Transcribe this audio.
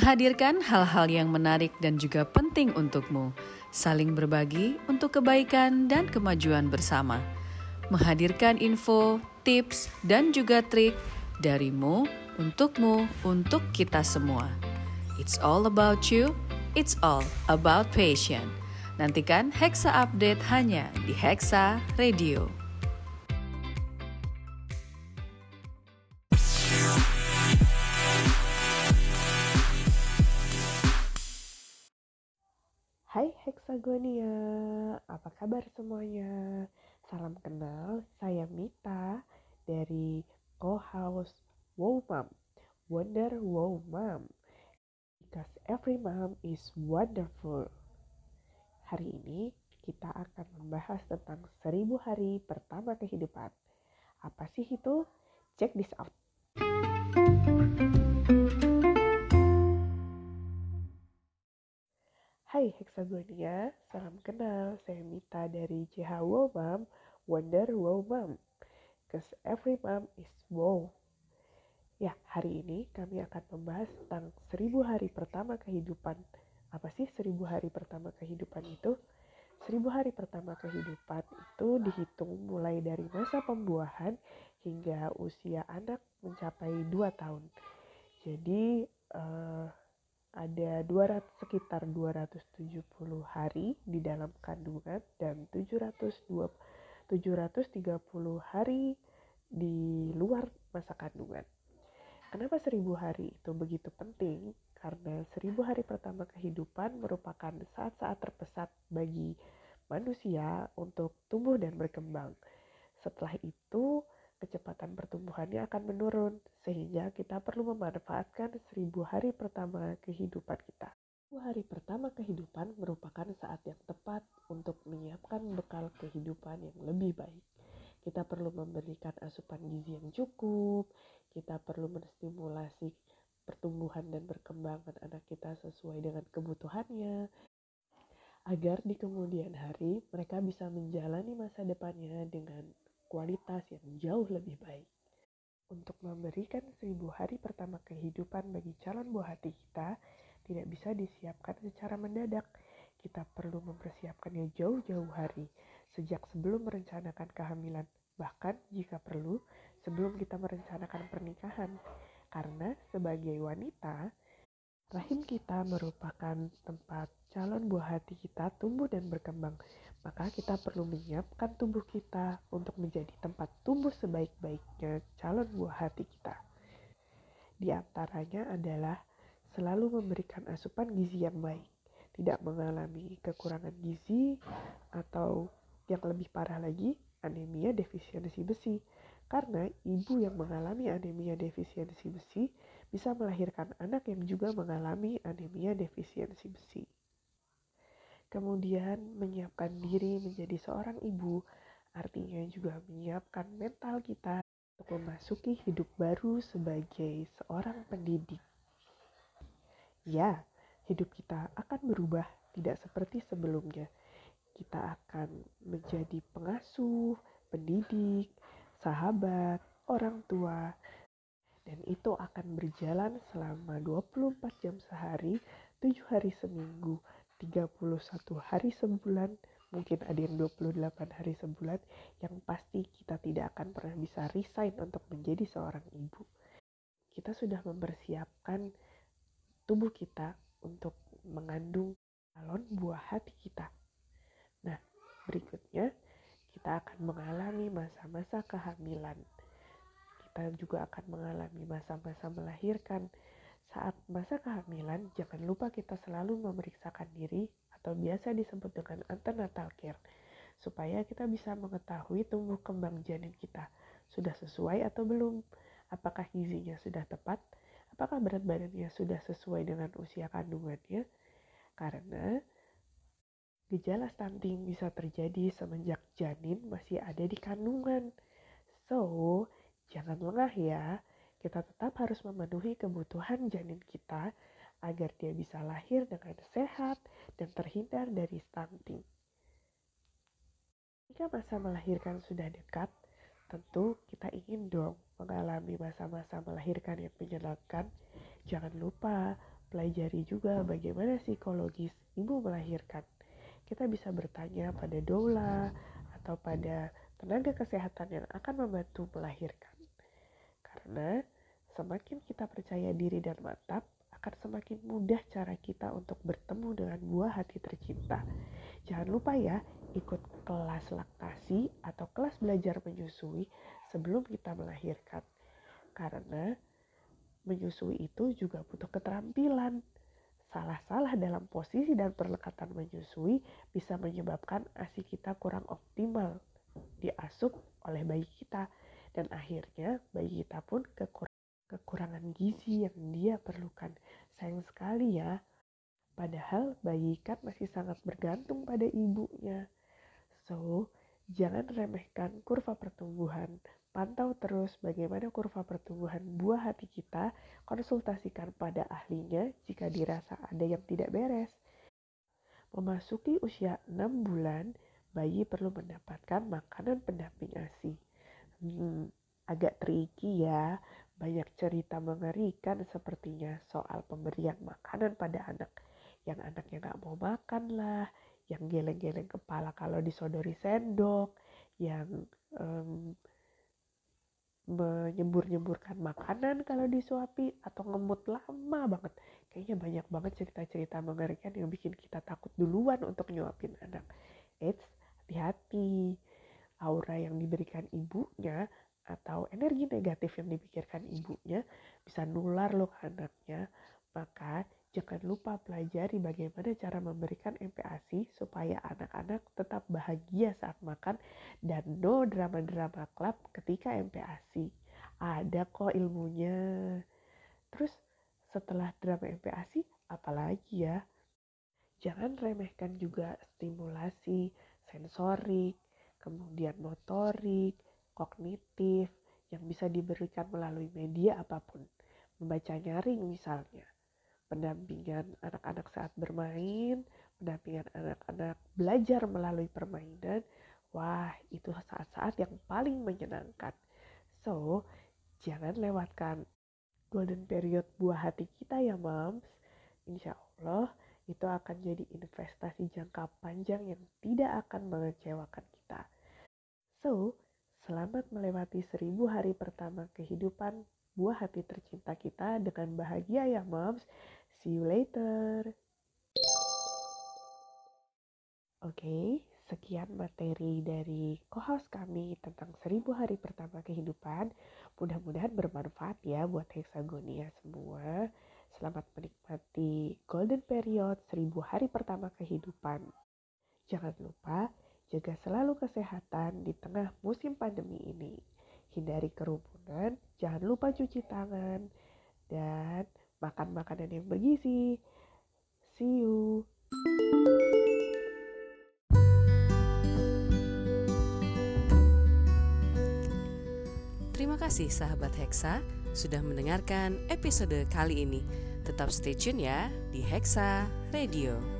Menghadirkan hal-hal yang menarik dan juga penting untukmu saling berbagi untuk kebaikan dan kemajuan bersama, menghadirkan info, tips, dan juga trik darimu, untukmu, untuk kita semua. It's all about you, it's all about passion. Nantikan Hexa Update hanya di Hexa Radio. Hexagonia, apa kabar semuanya? Salam kenal, saya Mita dari Co-House Wow Mom, Wonder Wow Mom. Because every mom is wonderful. Hari ini kita akan membahas tentang seribu hari pertama kehidupan. Apa sih itu? Check this out. Hai Hexagonia, salam kenal. Saya Mita dari JH Wow Wonder Wow Mom. Cause every mom is wow. Ya, hari ini kami akan membahas tentang seribu hari pertama kehidupan. Apa sih seribu hari pertama kehidupan itu? Seribu hari pertama kehidupan itu dihitung mulai dari masa pembuahan hingga usia anak mencapai 2 tahun. Jadi, uh, ada 200 sekitar 270 hari di dalam kandungan dan 720 730 hari di luar masa kandungan. Kenapa 1000 hari itu begitu penting? Karena 1000 hari pertama kehidupan merupakan saat-saat terpesat bagi manusia untuk tumbuh dan berkembang. Setelah itu, kecepatan pertumbuhannya akan menurun, sehingga kita perlu memanfaatkan seribu hari pertama kehidupan kita. Seribu hari pertama kehidupan merupakan saat yang tepat untuk menyiapkan bekal kehidupan yang lebih baik. Kita perlu memberikan asupan gizi yang cukup, kita perlu menstimulasi pertumbuhan dan perkembangan anak kita sesuai dengan kebutuhannya, agar di kemudian hari mereka bisa menjalani masa depannya dengan kualitas yang jauh lebih baik. Untuk memberikan seribu hari pertama kehidupan bagi calon buah hati kita, tidak bisa disiapkan secara mendadak. Kita perlu mempersiapkannya jauh-jauh hari, sejak sebelum merencanakan kehamilan, bahkan jika perlu sebelum kita merencanakan pernikahan. Karena sebagai wanita, rahim kita merupakan tempat calon buah hati kita tumbuh dan berkembang maka kita perlu menyiapkan tubuh kita untuk menjadi tempat tumbuh sebaik-baiknya calon buah hati kita. Di antaranya adalah selalu memberikan asupan gizi yang baik, tidak mengalami kekurangan gizi atau yang lebih parah lagi, anemia defisiensi besi. Karena ibu yang mengalami anemia defisiensi besi bisa melahirkan anak yang juga mengalami anemia defisiensi besi kemudian menyiapkan diri menjadi seorang ibu, artinya juga menyiapkan mental kita untuk memasuki hidup baru sebagai seorang pendidik. Ya, hidup kita akan berubah tidak seperti sebelumnya. Kita akan menjadi pengasuh, pendidik, sahabat, orang tua, dan itu akan berjalan selama 24 jam sehari, 7 hari seminggu, 31 hari sebulan, mungkin ada yang 28 hari sebulan, yang pasti kita tidak akan pernah bisa resign untuk menjadi seorang ibu. Kita sudah mempersiapkan tubuh kita untuk mengandung calon buah hati kita. Nah, berikutnya kita akan mengalami masa-masa kehamilan. Kita juga akan mengalami masa-masa melahirkan saat masa kehamilan, jangan lupa kita selalu memeriksakan diri atau biasa disebut dengan antenatal care, supaya kita bisa mengetahui tumbuh kembang janin kita sudah sesuai atau belum, apakah gizinya sudah tepat, apakah berat badannya sudah sesuai dengan usia kandungannya, karena Gejala stunting bisa terjadi semenjak janin masih ada di kandungan. So, jangan lengah ya. Kita tetap harus memenuhi kebutuhan janin kita agar dia bisa lahir dengan sehat dan terhindar dari stunting. Jika masa melahirkan sudah dekat, tentu kita ingin dong mengalami masa-masa melahirkan yang menyenangkan. Jangan lupa pelajari juga bagaimana psikologis ibu melahirkan kita bisa bertanya pada doula atau pada tenaga kesehatan yang akan membantu melahirkan. Karena semakin kita percaya diri dan mantap, akan semakin mudah cara kita untuk bertemu dengan buah hati tercinta. Jangan lupa ya, ikut kelas laktasi atau kelas belajar menyusui sebelum kita melahirkan. Karena menyusui itu juga butuh keterampilan salah-salah dalam posisi dan perlekatan menyusui bisa menyebabkan ASI kita kurang optimal diasup oleh bayi kita dan akhirnya bayi kita pun kekur kekurangan gizi yang dia perlukan. Sayang sekali ya, padahal bayi kan masih sangat bergantung pada ibunya. So, jangan remehkan kurva pertumbuhan Pantau terus bagaimana kurva pertumbuhan buah hati kita, konsultasikan pada ahlinya jika dirasa ada yang tidak beres. Memasuki usia 6 bulan, bayi perlu mendapatkan makanan pendamping ASI. Hmm, agak tricky ya, banyak cerita mengerikan sepertinya soal pemberian makanan pada anak. Yang anaknya gak mau makan lah, yang geleng-geleng kepala kalau disodori sendok, yang um, menyembur-nyemburkan makanan kalau disuapi atau ngemut lama banget. Kayaknya banyak banget cerita-cerita mengerikan yang bikin kita takut duluan untuk nyuapin anak. Eits, hati-hati. Aura yang diberikan ibunya atau energi negatif yang dipikirkan ibunya bisa nular loh ke anaknya. Maka Jangan lupa pelajari bagaimana cara memberikan MPASI supaya anak-anak tetap bahagia saat makan dan no drama-drama klub ketika MPASI. Ada kok ilmunya. Terus setelah drama MPASI, apalagi ya? Jangan remehkan juga stimulasi sensorik, kemudian motorik, kognitif yang bisa diberikan melalui media apa pun. Membaca nyaring misalnya pendampingan anak-anak saat bermain, pendampingan anak-anak belajar melalui permainan. Wah, itu saat-saat yang paling menyenangkan. So, jangan lewatkan golden period buah hati kita ya, moms. Insya Allah, itu akan jadi investasi jangka panjang yang tidak akan mengecewakan kita. So, selamat melewati seribu hari pertama kehidupan buah hati tercinta kita dengan bahagia ya moms. See you later. Oke, okay, sekian materi dari co-host kami tentang seribu hari pertama kehidupan. Mudah-mudahan bermanfaat ya buat hexagonia semua. Selamat menikmati golden period seribu hari pertama kehidupan. Jangan lupa jaga selalu kesehatan di tengah musim pandemi ini. Hindari kerumunan, jangan lupa cuci tangan, dan makan makanan yang bergizi. See you. Terima kasih sahabat Hexa sudah mendengarkan episode kali ini. Tetap stay tune ya di Hexa Radio.